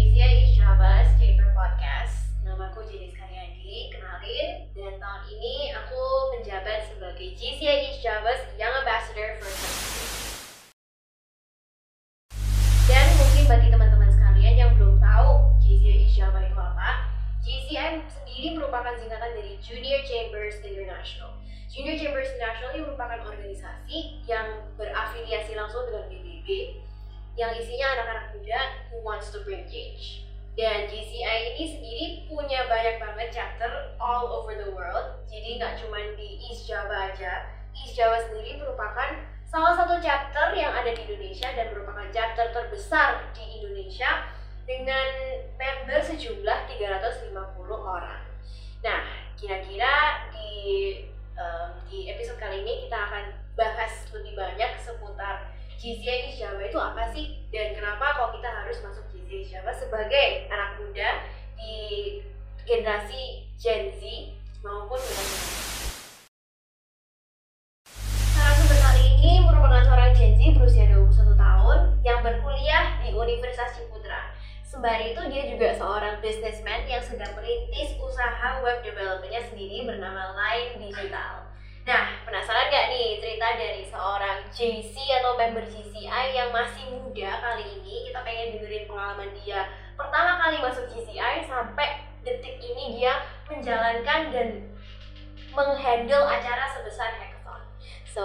JCI is Java's Chamber Podcast. Namaku Jenis Karyadi, kenalin. Dan tahun ini aku menjabat sebagai JCI is Java's Young Ambassador for. Dan mungkin bagi teman-teman sekalian yang belum tahu JCI is Java itu apa, JCI sendiri merupakan singkatan dari Junior Chambers International. Junior Chambers International ini merupakan organisasi yang berafiliasi langsung dengan PBB yang isinya anak-anak muda who wants to bring change. Dan GCI ini sendiri punya banyak banget chapter all over the world. Jadi nggak cuma di East Java aja. East Java sendiri merupakan salah satu chapter yang ada di Indonesia dan merupakan chapter terbesar di Indonesia dengan member sejumlah 350 orang. Nah, kira-kira di um, di episode kali ini kita akan bahas lebih banyak seputar GCI Java itu apa sih dan kenapa kok kita harus masuk GCI Java sebagai anak muda di generasi Gen Z maupun milenial. Narasumber kali ini merupakan seorang Gen Z berusia 21 tahun yang berkuliah di Universitas Ciputra. Sembari itu dia juga seorang businessman yang sedang merintis usaha web developernya sendiri bernama Line Digital. Nah, penasaran gak nih cerita dari seorang JC atau member GCI yang masih muda kali ini? Kita pengen dengerin pengalaman dia pertama kali masuk GCI sampai detik ini dia menjalankan dan menghandle acara sebesar hackathon. So,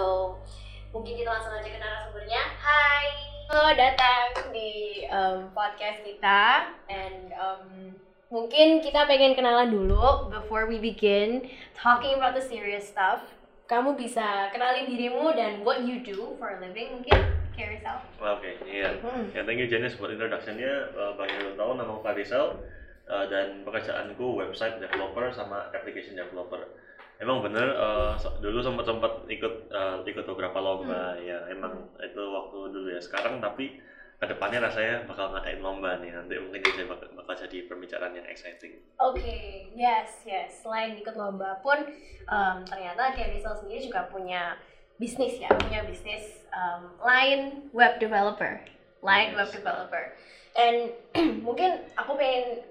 mungkin kita langsung aja ke narasumbernya. Hai, selamat datang di um, podcast kita and um, mungkin kita pengen kenalan dulu before we begin talking about the serious stuff kamu bisa kenalin dirimu dan what you do for a living mungkin Rizal Oke, iya. Hmm. Ya, thank you Janice buat introduction-nya. Uh, Bang Yul tahu nama Rizal uh, dan pekerjaanku website developer sama application developer. Emang bener uh, dulu sempat sempat ikut uh, ikut beberapa lomba ya emang itu waktu dulu ya sekarang tapi ke depannya rasanya bakal ngadain lomba nih nanti mungkin jadi bakal, bakal jadi pembicaraan yang exciting. Oke, yes, yes. Selain ikut lomba pun, em, ternyata Rizal sendiri juga punya bisnis ya, punya bisnis em, line web developer, web Yes. developer. And mungkin aku pengen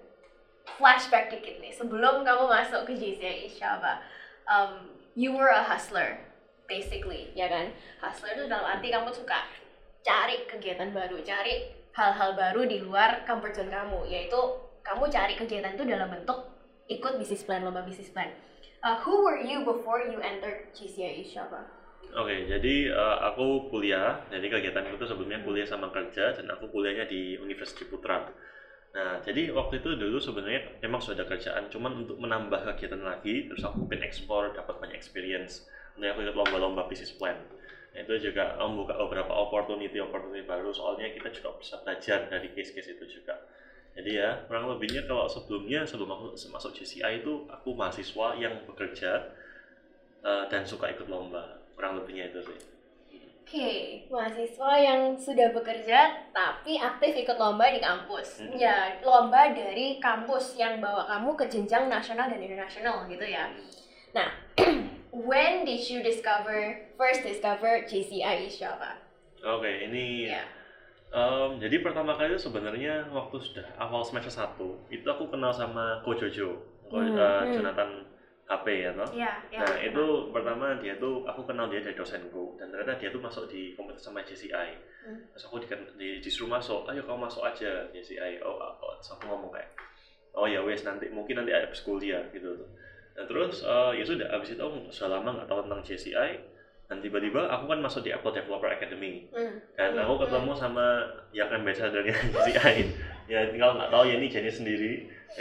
flashback dikit nih, sebelum kamu masuk ke JCI Java, em, you were a hustler, basically, ya kan? Hustler itu dalam arti kamu suka cari kegiatan baru, cari hal-hal baru di luar comfort zone kamu, yaitu kamu cari kegiatan itu dalam bentuk ikut bisnis plan, lomba bisnis plan. Uh, who were you before you entered GCI Java? Oke, jadi uh, aku kuliah, jadi kegiatanku itu sebelumnya kuliah sama kerja dan aku kuliahnya di Universitas Ciputra. Nah, jadi waktu itu dulu sebenarnya emang sudah ada kerjaan, cuman untuk menambah kegiatan lagi, terus aku pengen explore, dapat banyak experience. Nah, aku ikut lomba-lomba business plan. Itu juga membuka beberapa opportunity opportunity baru, soalnya kita juga bisa belajar dari case-case itu juga. Jadi ya, kurang lebihnya kalau sebelumnya sebelum aku masuk GCI itu aku mahasiswa yang bekerja uh, dan suka ikut lomba. Kurang lebihnya itu sih. Oke, mahasiswa yang sudah bekerja tapi aktif ikut lomba di kampus. Hmm. Ya, lomba dari kampus yang bawa kamu ke jenjang nasional dan internasional gitu ya. Nah, when did you discover first discover GCI Java? Oke, ini Ya. em, jadi pertama kali itu sebenarnya waktu sudah awal semester 1 itu aku kenal sama Ko Jojo, Ko, Hmm, hmm. Jonathan HP ya toh. Ya, ya. Nah itu pertama dia tuh aku kenal dia dari dosenku dan ternyata dia tuh masuk di komunitas sama JCI. Hmm. Terus aku di, di, disuruh masuk, ayo kamu masuk aja JCI. Oh, oh. Terus aku ngomong kayak, oh ya wes nanti mungkin nanti ada kuliah gitu tuh. Nah terus eh, ya sudah abis itu aku sudah lama nggak tahu tentang JCI dan tiba-tiba aku kan masuk di Apple Developer Academy Hmm. dan Hmm, aku ketemu sama yang ambassador-nya JCI ya tinggal nggak tahu ya ini jenis sendiri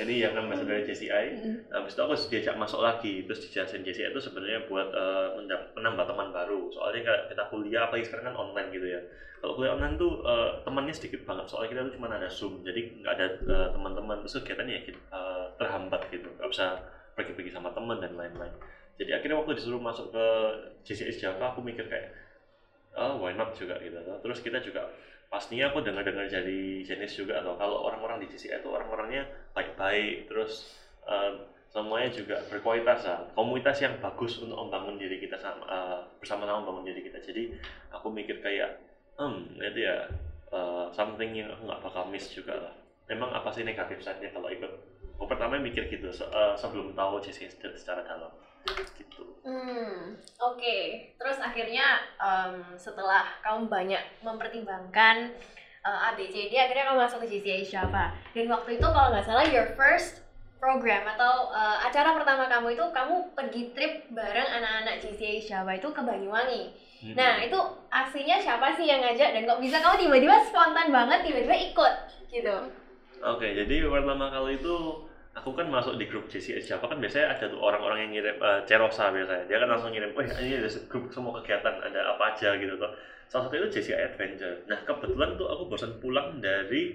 ini yang ambassador JCI Hmm. Nah, habis itu aku diajak masuk lagi, terus dijelasin JCI itu sebenarnya buat mendap- menambah teman baru. Soalnya kayak kita kuliah, apalagi sekarang kan online gitu ya. Kalau kuliah online tuh eh, temannya sedikit banget, soalnya kita tuh cuma ada Zoom, jadi nggak ada eh, teman-teman, terus kegiatannya ya eh, terhambat gitu, nggak bisa pergi-pergi sama teman dan lain-lain. Jadi akhirnya waktu disuruh masuk ke JCI Java, aku mikir kayak, oh why not juga gitu. Terus kita juga pastinya aku dengar-dengar dari jenis juga atau kalau orang-orang di JCI itu orang-orangnya baik-baik, terus eh, semuanya juga berkualitas lah komunitas yang bagus untuk membangun diri kita sama eh, bersama-sama membangun diri kita jadi aku mikir kayak hmm itu ya eh, something yang aku nggak bakal miss juga lah memang apa sih negatif side-nya kalau ikut gue pertama mikir gitu se- eh, sebelum tahu se- secara dalam gitu Hmm, oke. Terus akhirnya em, setelah kamu banyak mempertimbangkan eh, A, B, C, D, akhirnya kamu masuk ke GCI siapa? Dan waktu itu kalau nggak salah your first program atau eh, acara pertama kamu itu kamu pergi trip bareng anak-anak GCI siapa itu ke Banyuwangi. Hmm. Nah itu aslinya siapa sih yang ngajak dan kok bisa kamu tiba-tiba spontan banget tiba-tiba ikut gitu? Oke, jadi pertama kali itu aku kan masuk di grup JCS Java kan biasanya ada tuh orang-orang yang ngirim eh, cerosa biasanya. Dia kan langsung ngirim, "Wih, ini ada grup semua kegiatan, ada apa aja gitu tuh." Salah satu itu JCI Adventure. Nah, kebetulan tuh aku bosan pulang dari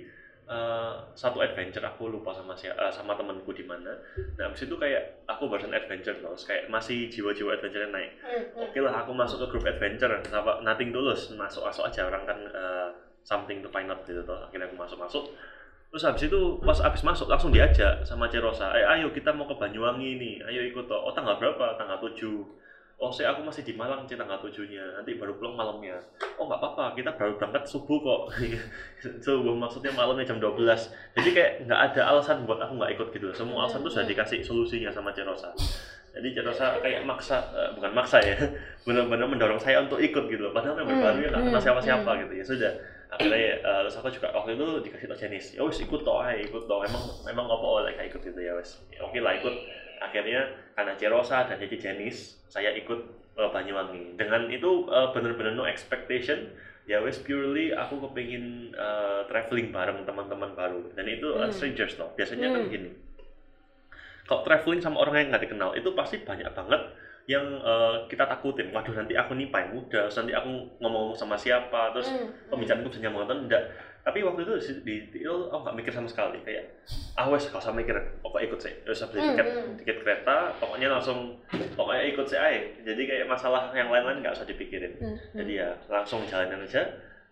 eh, satu adventure aku lupa sama si, eh, sama temanku di mana. Nah, habis itu kayak aku barusan adventure terus kayak masih jiwa-jiwa adventure naik. Hmm, hmm. Oke lah, aku masuk ke grup adventure, apa nothing tulus, masuk-masuk aja orang kan eh, something to find out gitu tuh. Akhirnya aku masuk-masuk. Terus habis itu pas habis masuk langsung diajak sama Cerosa, eh ayo kita mau ke Banyuwangi nih, ayo ikut toh. Oh tanggal berapa? Tanggal 7 Oh saya aku masih di Malang sih tanggal 7-nya, nanti baru pulang malamnya. Oh nggak apa-apa, kita baru berangkat subuh kok. subuh maksudnya malamnya jam 12. Jadi kayak nggak ada alasan buat aku nggak ikut gitu. Semua alasan tuh sudah dikasih solusinya sama Cerosa. Jadi Cerosa kayak maksa, eh, bukan maksa ya, benar-benar mendorong saya untuk ikut gitu. Padahal memang Hmm, baru ya nggak kenal siapa-siapa gitu ya sudah. Akhirnya eh, terus aku juga waktu itu dikasih tau Jenis, ya wes ikut toh, ayo ikut toh. Emang emang apa oleh kayak ikut gitu ya wes. Ya, Oke lah ikut. Akhirnya karena Cerosa dan jadi Jenis, saya ikut eh, Banyuwangi. Dengan itu eh, benar-benar no expectation. Ya wes purely aku kepingin eh, traveling bareng teman-teman baru dan itu Hmm. strangers loh. Biasanya kan Hmm. gini kalau traveling sama orang yang nggak dikenal itu pasti banyak banget yang eh, kita takutin waduh nanti aku nih paling muda terus nanti aku ngomong sama siapa terus Hmm, pembicaraanku bisa nyambung atau enggak. Tapi waktu itu di, itu aku nggak mikir sama sekali kayak ah wes gak usah mikir pokoknya ikut sih terus beli Hmm, tiket hmm. tiket kereta pokoknya langsung pokoknya ikut sih aja jadi kayak masalah yang lain-lain nggak usah dipikirin. Hmm. jadi ya langsung jalanin aja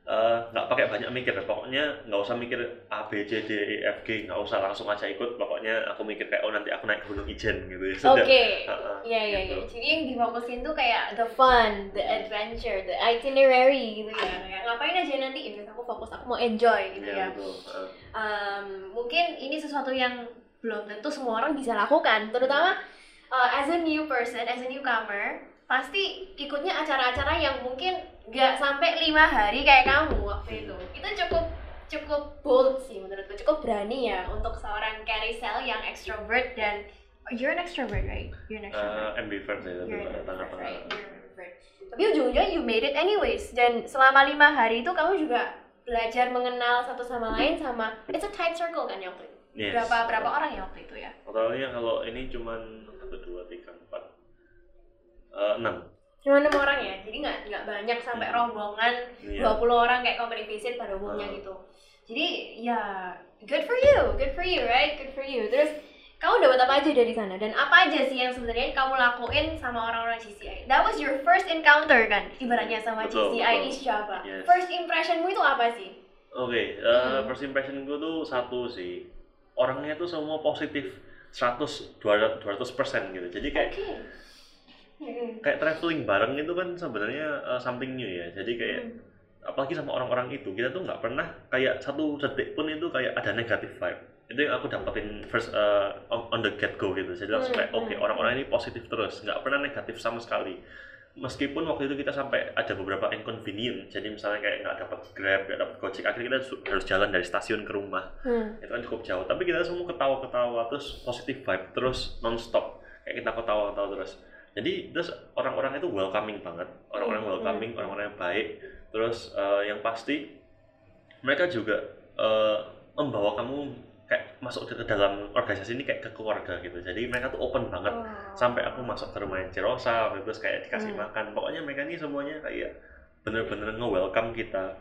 Eh, nggak pakai banyak mikir pokoknya nggak usah mikir A B C D E F G nggak usah langsung aja ikut pokoknya aku mikir kayak oh nanti aku naik gunung Ijen gitu ya Oke. sudah Ha-ha, Iya iya iya. gitu. Jadi yang difokusin tuh kayak the fun, the adventure, the itinerary gitu ya. Kayak ngapain aja nanti ini aku fokus aku mau enjoy gitu Iya, ya. betul. Eh, Em, mungkin ini sesuatu yang belum tentu semua orang bisa lakukan, terutama uh, as a new person, as a newcomer, pasti ikutnya acara-acara yang mungkin gak sampai lima hari kayak kamu waktu itu. Itu cukup cukup bold sih menurutku, cukup berani ya untuk seorang Carousel yang extrovert dan oh, you're an extrovert right? You're an extrovert. eh, ambivert ya tapi tengah-tengah right? Introvert. Tapi ujung-ujungnya you made it anyways. Dan selama lima hari itu kamu juga belajar mengenal satu sama lain sama it's a tight circle kan yang waktu itu. Yes. Berapa berapa orang ya waktu itu ya? totalnya kalau ini cuman satu dua tiga empat eh, enam Cuma enam orang ya. Jadi nggak nggak banyak sampai Hmm. rombongan Iya. 20 orang kayak company visit pada umumnya Hmm. gitu. Jadi ya good for you, good for you, right? Good for you. Terus kamu dapat apa aja dari sana dan apa aja sih yang sebenarnya kamu lakuin sama orang-orang GCI? That was your first encounter kan, ibaratnya sama Betul, GCI betul. East Java. Yes. First impressionmu itu apa sih? oke eh, Hmm. first impression gue tuh satu sih orangnya tuh semua positif 100 200 200 persen gitu jadi kayak Oke. Hmm. kayak traveling bareng itu kan sebenarnya uh, something new ya. Jadi kayak Hmm. apalagi sama orang-orang itu kita tuh nggak pernah kayak satu detik pun itu kayak ada negatif vibe. Itu yang aku dapetin first uh, on, the get go gitu. Jadi langsung kayak oke hmm. orang-orang ini positif terus. Nggak pernah negatif sama sekali. Meskipun waktu itu kita sampai ada beberapa inconvenient jadi misalnya kayak nggak dapat grab nggak dapat gojek akhirnya kita harus jalan dari stasiun ke rumah. Hmm. itu kan cukup jauh. Tapi kita semua ketawa-ketawa terus positif vibe terus non-stop. Kayak kita ketawa-ketawa terus jadi terus orang-orang itu welcoming banget. Orang-orang Hmm, welcoming hmm. orang-orang yang baik. Terus eh, yang pasti mereka juga eh, membawa kamu kayak masuk ke dalam organisasi ini kayak ke keluarga gitu. Jadi mereka tuh open banget. Oh. sampai aku masuk ke rumahnya Cirosa terus kayak dikasih Hmm. makan. Pokoknya mereka ini semuanya kayak bener-bener nge-welcome kita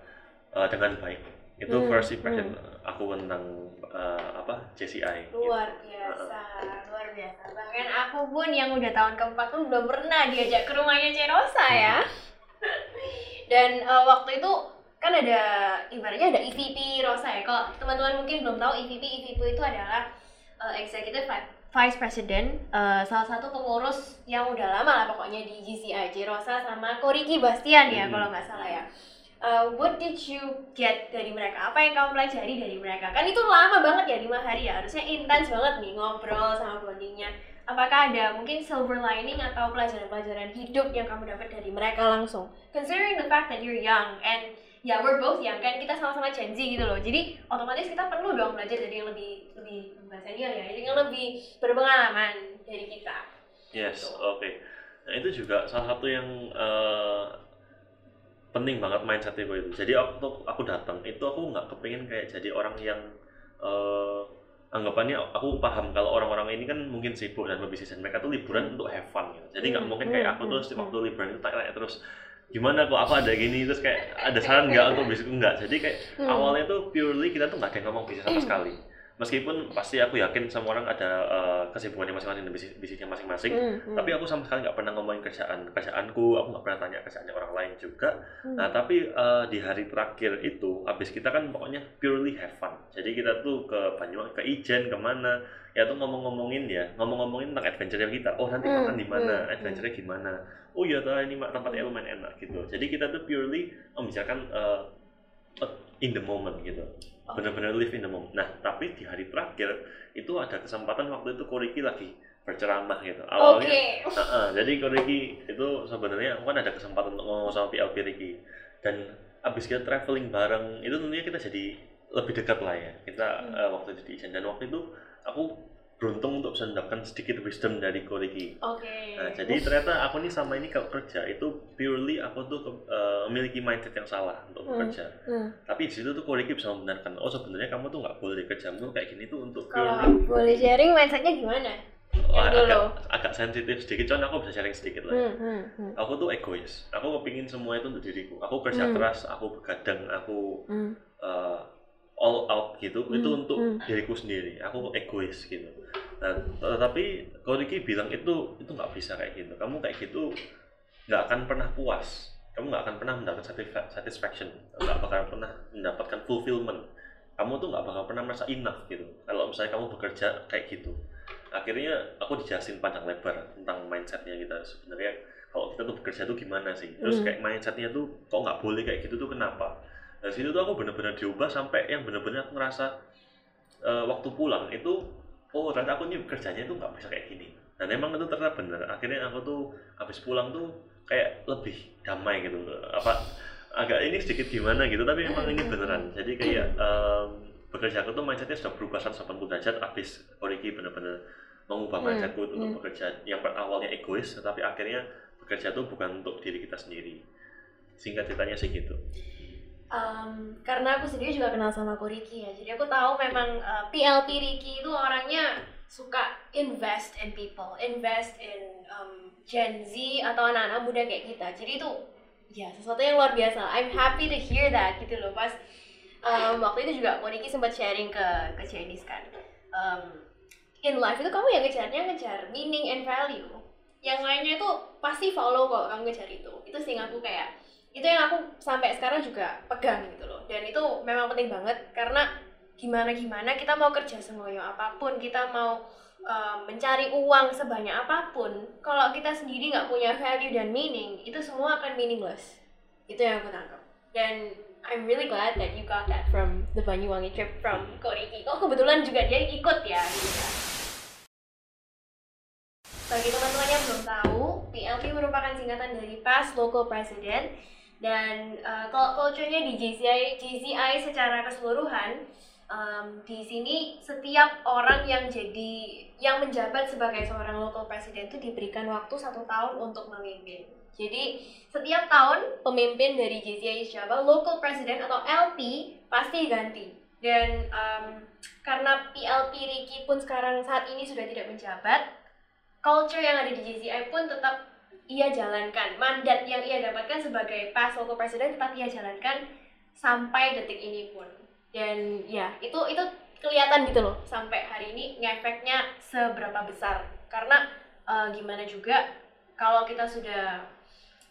uh, dengan baik. Itu Hmm, first impression aku tentang uh, apa JCI gitu. luar biasa. Luar biasa bahkan aku pun yang udah tahun keempat pun belum pernah diajak ke rumahnya Cerosa ya. Dan eh, waktu itu kan ada ibaratnya ada EVP Rosa ya. Kalau teman-teman mungkin belum tahu EVP EVP itu adalah eh, Executive Vi- Vice President eh, salah satu pengurus yang udah lama lah pokoknya di GCI Rosa sama Koriki Bastian ya Hmm. kalau nggak salah ya uh, what did you get dari mereka? Apa yang kamu pelajari dari mereka? Kan itu lama banget ya lima hari ya, harusnya intens banget nih ngobrol sama bondingnya. Apakah ada mungkin silver lining atau pelajaran-pelajaran hidup yang kamu dapat dari mereka langsung? Considering the fact that you're young and ya we're both young kan kita sama-sama Gen Z gitu loh. Jadi otomatis kita perlu dong belajar dari yang lebih lebih bukan senior ya, yang lebih berpengalaman dari kita. Yes, oke. Nah itu juga salah satu yang uh, penting banget mindset gue itu. Jadi waktu aku datang itu aku nggak kepingin kayak jadi orang yang uh, anggapannya aku paham kalau orang-orang ini kan mungkin sibuk dan berbisnis dan mereka tuh liburan untuk have fun gitu. Jadi nggak Hmm, mungkin kayak hmm, aku hmm, terus hmm. waktu liburan itu tanya terus gimana kok apa ada gini terus kayak ada saran nggak untuk bisnisku nggak. Jadi kayak Hmm. awalnya tuh purely kita tuh nggak ada yang ngomong bisnis sama sekali. Meskipun pasti aku yakin semua orang ada uh, kesibukannya masing-masing dan bisnis bisnisnya masing-masing. Hmm, hmm. Tapi aku sama sekali nggak pernah ngomongin kerjaan kerjaanku, aku nggak pernah tanya kerjaannya orang lain juga. Hmm. Nah tapi eh, di hari terakhir itu, abis kita kan pokoknya purely have fun. Jadi kita tuh ke Banyuwangi, ke Ijen, ke mana, ya tuh ngomong-ngomongin ya, ngomong-ngomongin tentang adventure kita. Oh nanti Hmm, makan di mana, hmm, adventure-nya gimana. Oh iya tuh ini tempatnya lumayan enak gitu. Jadi kita tuh purely membicarakan eh, in the moment gitu. Oke. Bener-bener live in the moment. Nah tapi di hari terakhir itu ada kesempatan waktu itu Koriki lagi berceramah gitu. Awalnya Oke. Heeh, jadi kalau Ricky itu sebenarnya aku kan ada kesempatan untuk ngomong sama PLP Ricky dan abis kita traveling bareng itu tentunya kita jadi lebih dekat lah ya kita Hmm. eh, waktu itu di Ijen dan waktu itu aku beruntung untuk bisa mendapatkan sedikit wisdom dari Ko Ricky. Oke. Nah, jadi ternyata aku nih sama ini kalau kerja itu purely aku tuh eh, memiliki mindset yang salah untuk Hmm. bekerja. Hmm. Tapi di situ tuh Ko Ricky bisa membenarkan, oh sebenarnya kamu tuh nggak boleh kerjamu kayak gini tuh untuk Kalau purely boleh sharing mindsetnya gimana? Wah, yang dulu. agak, agak sensitif sedikit, cuman aku bisa sharing sedikit lah. Hmm, hmm, hmm. aku tuh egois aku kepingin semua itu untuk diriku aku kerja Hmm. keras aku begadang aku Hmm. uh, all out gitu itu Hmm, untuk hmm. diriku sendiri. Aku egois gitu. Nah tetapi kalau Ricky bilang itu itu nggak bisa kayak gitu. Kamu kayak gitu nggak akan pernah puas. Kamu nggak akan pernah mendapatkan satisfa- satisfaction. Nggak bakal pernah mendapatkan fulfillment. Kamu tuh nggak bakal pernah merasa enough gitu. Kalau misalnya kamu bekerja kayak gitu akhirnya aku dijelasin panjang lebar tentang mindsetnya kita. Sebenarnya kalau kita tuh bekerja tuh gimana sih? Terus Hmm. kayak mindsetnya tuh kok nggak boleh kayak gitu tuh kenapa dari situ tuh aku bener-bener diubah sampai yang bener-bener aku ngerasa eh, waktu pulang itu oh ternyata aku nih kerjanya tuh nggak bisa kayak gini. Dan emang itu ternyata bener. Akhirnya aku tuh habis pulang tuh kayak lebih damai gitu. Apa agak ini sedikit gimana gitu tapi emang ini beneran. Jadi kayak em, bekerja aku tuh mindsetnya sudah berubah 180 derajat habis Oriki bener-bener mengubah Hmm, mindsetku untuk hmm. bekerja yang awalnya egois tetapi akhirnya bekerja tuh bukan untuk diri kita sendiri. Singkat ceritanya sih gitu Um, karena aku sendiri juga kenal sama Ko Ricky ya, jadi aku tahu memang uh, PLP Ricky itu orangnya suka invest in people, invest in um, Gen Z atau anak-anak muda kayak kita. Jadi itu ya sesuatu yang luar biasa. I'm happy to hear that gitu loh. Pas um, waktu itu juga Ko Ricky sempat sharing ke ke Chinese kan. Um, in life itu kamu yang ngejarnya ngejar meaning and value. Yang lainnya itu pasti follow kok kamu ngejar itu. Itu sih aku kayak itu yang aku sampai sekarang juga pegang gitu loh. Dan itu memang penting banget karena gimana gimana kita mau kerja semuanya apa pun kita mau um, mencari uang sebanyak apa pun kalau kita sendiri nggak punya value dan meaning itu semua akan meaningless. Itu yang aku tangkap. Dan I'm really glad that you got that from the Banyuwangi trip from Koriki oh kebetulan juga dia ikut ya. Bagi teman-teman yang belum tahu, PLP merupakan singkatan dari Past Local President dan uh, culture-nya di JCI, JCI secara keseluruhan um, di sini setiap orang yang jadi yang menjabat sebagai seorang local president itu diberikan waktu satu tahun untuk memimpin. Jadi setiap tahun pemimpin dari JCI Java local president atau LP pasti ganti dan um, karena PLP Ricky pun sekarang saat ini sudah tidak menjabat culture yang ada di JCI pun tetap ia jalankan. Mandat yang ia dapatkan sebagai past local president tetap ia jalankan sampai detik ini pun. Dan ya itu itu kelihatan gitu loh. Sampai hari ini ngefeknya seberapa besar. Karena eh, gimana juga kalau kita sudah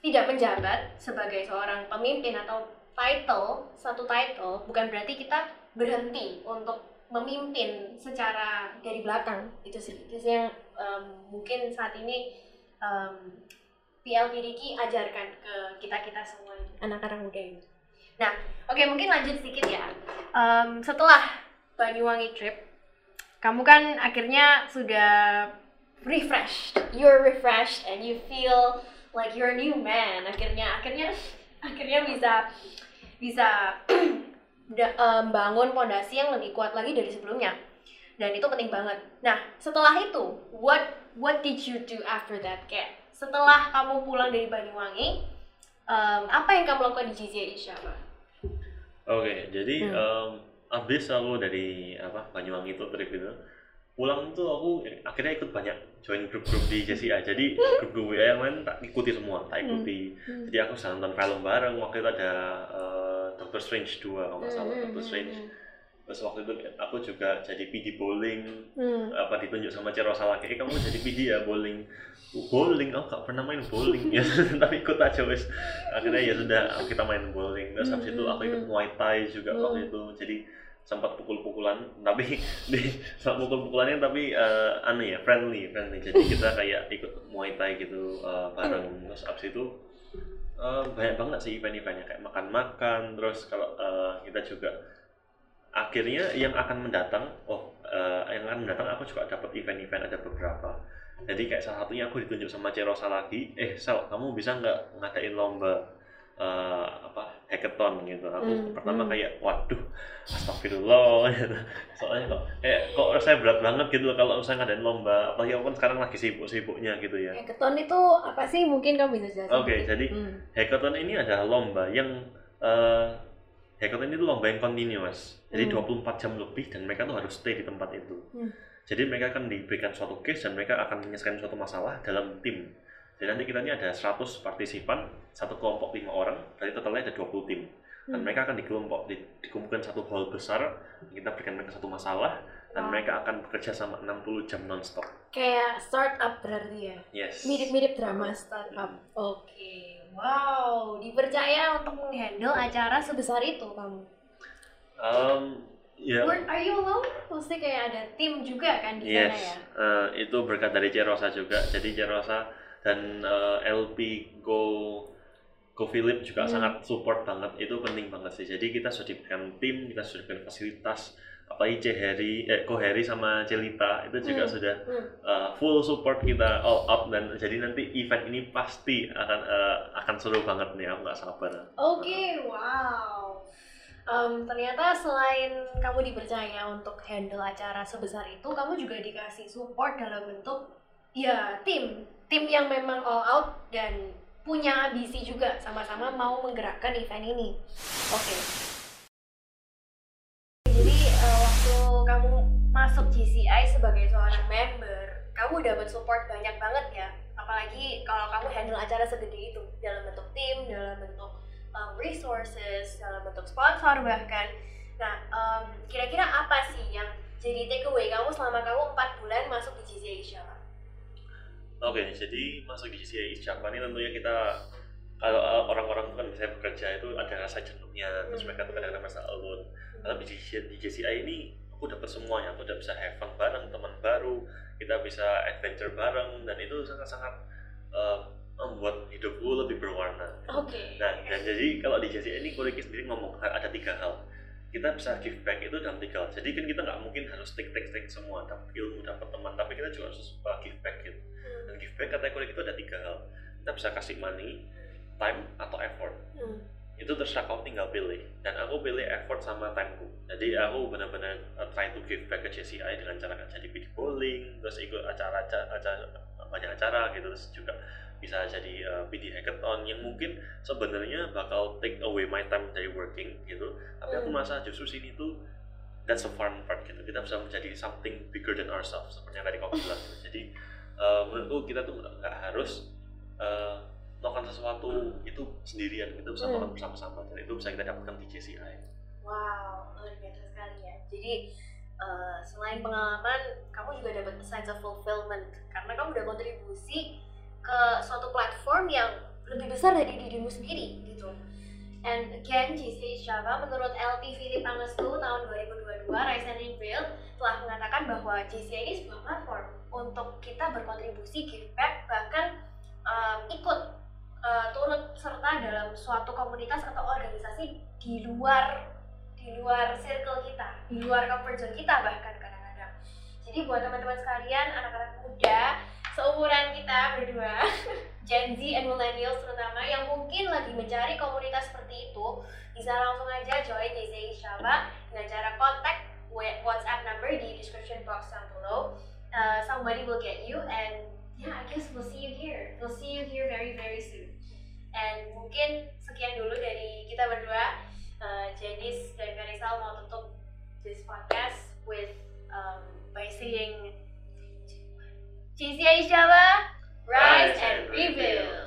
tidak menjabat sebagai seorang pemimpin atau title satu title bukan berarti kita berhenti untuk memimpin secara dari belakang. Itu sih. Itu sih yang em, mungkin saat ini em, PLP Riki ajarkan ke kita kita semua anak-anak muda ini Nah, oke mungkin lanjut sedikit ya. Em, setelah Banyuwangi trip, kamu kan akhirnya sudah refreshed. You're refreshed and you feel like you're a new man. Akhirnya, akhirnya, akhirnya bisa bisa em, bangun pondasi yang lebih kuat lagi dari sebelumnya. Dan itu penting banget. Nah, setelah itu, what what did you do after that? Kayak setelah kamu pulang dari Banyuwangi, em, apa yang kamu lakukan di GZA Isyaba? Oke, jadi Hmm. em, abis aku dari apa Banyuwangi itu trip itu pulang tuh aku akhirnya ikut banyak join grup-grup di JCI. Jadi grup-grup WA yang lain tak ikuti semua, tak ikuti. Jadi aku bisa nonton film bareng. Waktu itu ada eh, Doctor Strange 2 kalau nggak salah Hmm, Doctor Strange. Terus waktu itu aku juga jadi PD bowling. Hmm. apa ditunjuk sama Cerosa lagi eh, kamu jadi PD ya bowling. Bowling? Aku gak pernah main bowling. Ya tapi ikut aja wes. Akhirnya ya sudah kita main bowling. Terus habis itu aku ikut Muay Thai juga Hmm. waktu itu. Jadi sempat pukul-pukulan tapi di sempat pukul-pukulannya tapi eh, aneh ya friendly friendly. Jadi kita kayak ikut Muay Thai gitu eh, bareng. Terus habis itu eh, banyak banget sih event-eventnya. Kayak makan-makan terus kalau eh, kita juga akhirnya yang akan mendatang oh eh, yang akan mendatang aku juga dapat event-event ada beberapa jadi kayak salah satunya aku ditunjuk sama Cerosa lagi eh Sel kamu bisa nggak ngadain lomba eh, apa hackathon gitu aku Hmm, pertama hmm. kayak waduh astagfirullah gitu. soalnya kok kayak kok rasanya berat banget gitu loh kalau misalnya ngadain lomba apalagi aku kan sekarang lagi sibuk-sibuknya gitu ya Hackathon itu apa sih? Mungkin kamu bisa jelasin. Oke, sedikit? jadi Hmm. hackathon ini adalah lomba yang eh hackathon itu lomba yang continuous. Jadi Hmm. 24 jam lebih dan mereka tuh harus stay di tempat itu. Hmm. Jadi mereka akan diberikan suatu case dan mereka akan menyelesaikan suatu masalah dalam tim. Jadi nanti kita ini ada 100 partisipan, satu kelompok lima orang, berarti totalnya ada 20 tim. Dan Hmm. mereka akan dikelompok, di, dikumpulkan satu hall besar, kita berikan mereka satu masalah, dan Wow. mereka akan bekerja sama 60 jam non-stop. Kayak startup berarti ya? Yes. Mirip-mirip drama startup. Oke, wow, dipercaya untuk menghandle acara sebesar itu kamu. Um, ya, Were- Are you alone? Pasti kayak ada tim juga kan di sana Yes, ya? eh, itu berkat dari Cerosa juga. Jadi Cerosa dan eh, LP Go Go Philip juga Hmm. sangat support banget. Itu penting banget sih. Jadi kita sudah diberikan tim, kita sudah diberikan fasilitas. Apalagi Harry, eh Ko Harry sama Celita itu juga Hmm. sudah Hmm. eh, full support kita all up dan jadi nanti event ini pasti akan eh, akan seru banget nih. Aku nggak sabar. Oke, wow. Em, ternyata selain kamu dipercaya untuk handle acara sebesar itu, kamu juga dikasih support dalam bentuk ya tim, tim yang memang all out dan punya ambisi juga sama-sama mau menggerakkan event ini. Oke. Jadi eh, waktu kamu masuk GCI sebagai seorang member, kamu dapat support banyak banget ya. Apalagi kalau kamu handle acara segede itu dalam bentuk tim, dalam bentuk um, resources, dalam bentuk sponsor bahkan. Nah, em, kira-kira apa sih yang jadi takeaway kamu selama kamu empat bulan masuk di GCI Asia? Oke, jadi masuk di GCI Japan ini tentunya kita kalau uh, orang-orang kan biasanya bekerja itu ada rasa jenuhnya, terus Hmm. mereka tuh kadang-kadang merasa alone. Tapi di, di JCI ini aku dapat semuanya, aku udah bisa have fun bareng teman baru, kita bisa adventure bareng dan itu sangat-sangat uh, membuat hidupku lebih berwarna. Oke. Nah, dan jadi kalau di JCI ini Kuriki sendiri ngomong ada tiga hal. Kita bisa give back itu dalam tiga hal. Jadi kan kita nggak mungkin harus take take take semua, dapat ilmu, dapat teman, tapi kita juga harus uh, give back gitu Hmm. dan give back kata kuliah itu ada tiga hal kita bisa kasih money time atau effort Hmm. itu terserah kau tinggal pilih dan aku pilih effort sama timeku jadi aku benar-benar uh, try to give back ke JCI dengan cara jadi PD bowling terus ikut acara acara banyak acara gitu terus juga bisa jadi uh, PD hackathon yang mungkin sebenarnya bakal take away my time dari working gitu tapi aku Hmm. merasa justru sini tuh that's a fun part gitu kita bisa menjadi something bigger than ourselves seperti yang tadi kau bilang gitu. jadi uh, menurutku kita tuh nggak harus uh, melakukan sesuatu itu sendirian kita bisa Hmm. melakukan bersama-sama dan itu bisa kita dapatkan di JCI Wow, luar biasa sekali ya. Jadi eh, selain pengalaman, kamu juga dapat sense of fulfillment karena kamu udah kontribusi ke suatu platform yang lebih besar dari dirimu sendiri gitu. And again, GC Java menurut LP Philip Angestu tahun 2022, Rise and Rebuild telah mengatakan bahwa GC ini sebuah platform untuk kita berkontribusi, give back, bahkan um, ikut uh, turut serta dalam suatu komunitas atau organisasi di luar di luar circle kita, di luar comfort zone kita bahkan kadang-kadang. Jadi buat teman-teman sekalian, anak-anak muda seumuran kita berdua, Gen Z and Millennials terutama yang mungkin lagi mencari komunitas seperti itu, bisa langsung aja join JCI Shaba dengan cara kontak WhatsApp number di description box down below. Uh, somebody will get you and yeah, I guess we'll see you here. We'll see you here very very soon. And mungkin sekian dulu dari kita berdua. Uh, Janice dan Karisal mau tutup this podcast with um, by saying TCA Java, rise and rebuild.